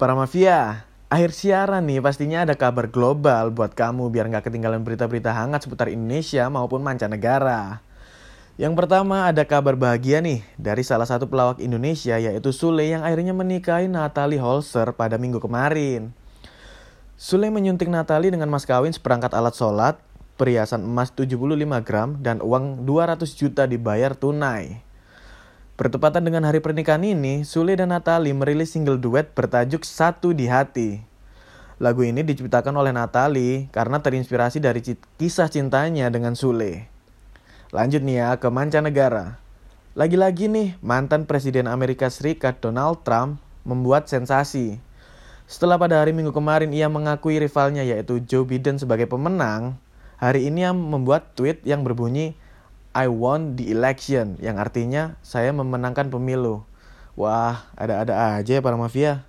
Para mafia, akhir siaran nih pastinya ada kabar global buat kamu biar nggak ketinggalan berita-berita hangat seputar Indonesia maupun mancanegara. Yang pertama ada kabar bahagia nih dari salah satu pelawak Indonesia yaitu Sule yang akhirnya menikahi Natalie Holzer pada minggu kemarin. Sule menyuntik Natalie dengan mas kawin seperangkat alat sholat, perhiasan emas 75 gram, dan uang 200 juta dibayar tunai. Bertepatan dengan hari pernikahan ini, Sule dan Natali merilis single duet bertajuk Satu di Hati. Lagu ini diciptakan oleh Natali karena terinspirasi dari kisah cintanya dengan Sule. Lanjut nih ya ke mancanegara. Lagi-lagi nih, mantan Presiden Amerika Serikat Donald Trump membuat sensasi. Setelah pada hari Minggu kemarin ia mengakui rivalnya yaitu Joe Biden sebagai pemenang, hari ini ia membuat tweet yang berbunyi I won the election yang artinya saya memenangkan pemilu. Wah, ada-ada aja ya para mafia.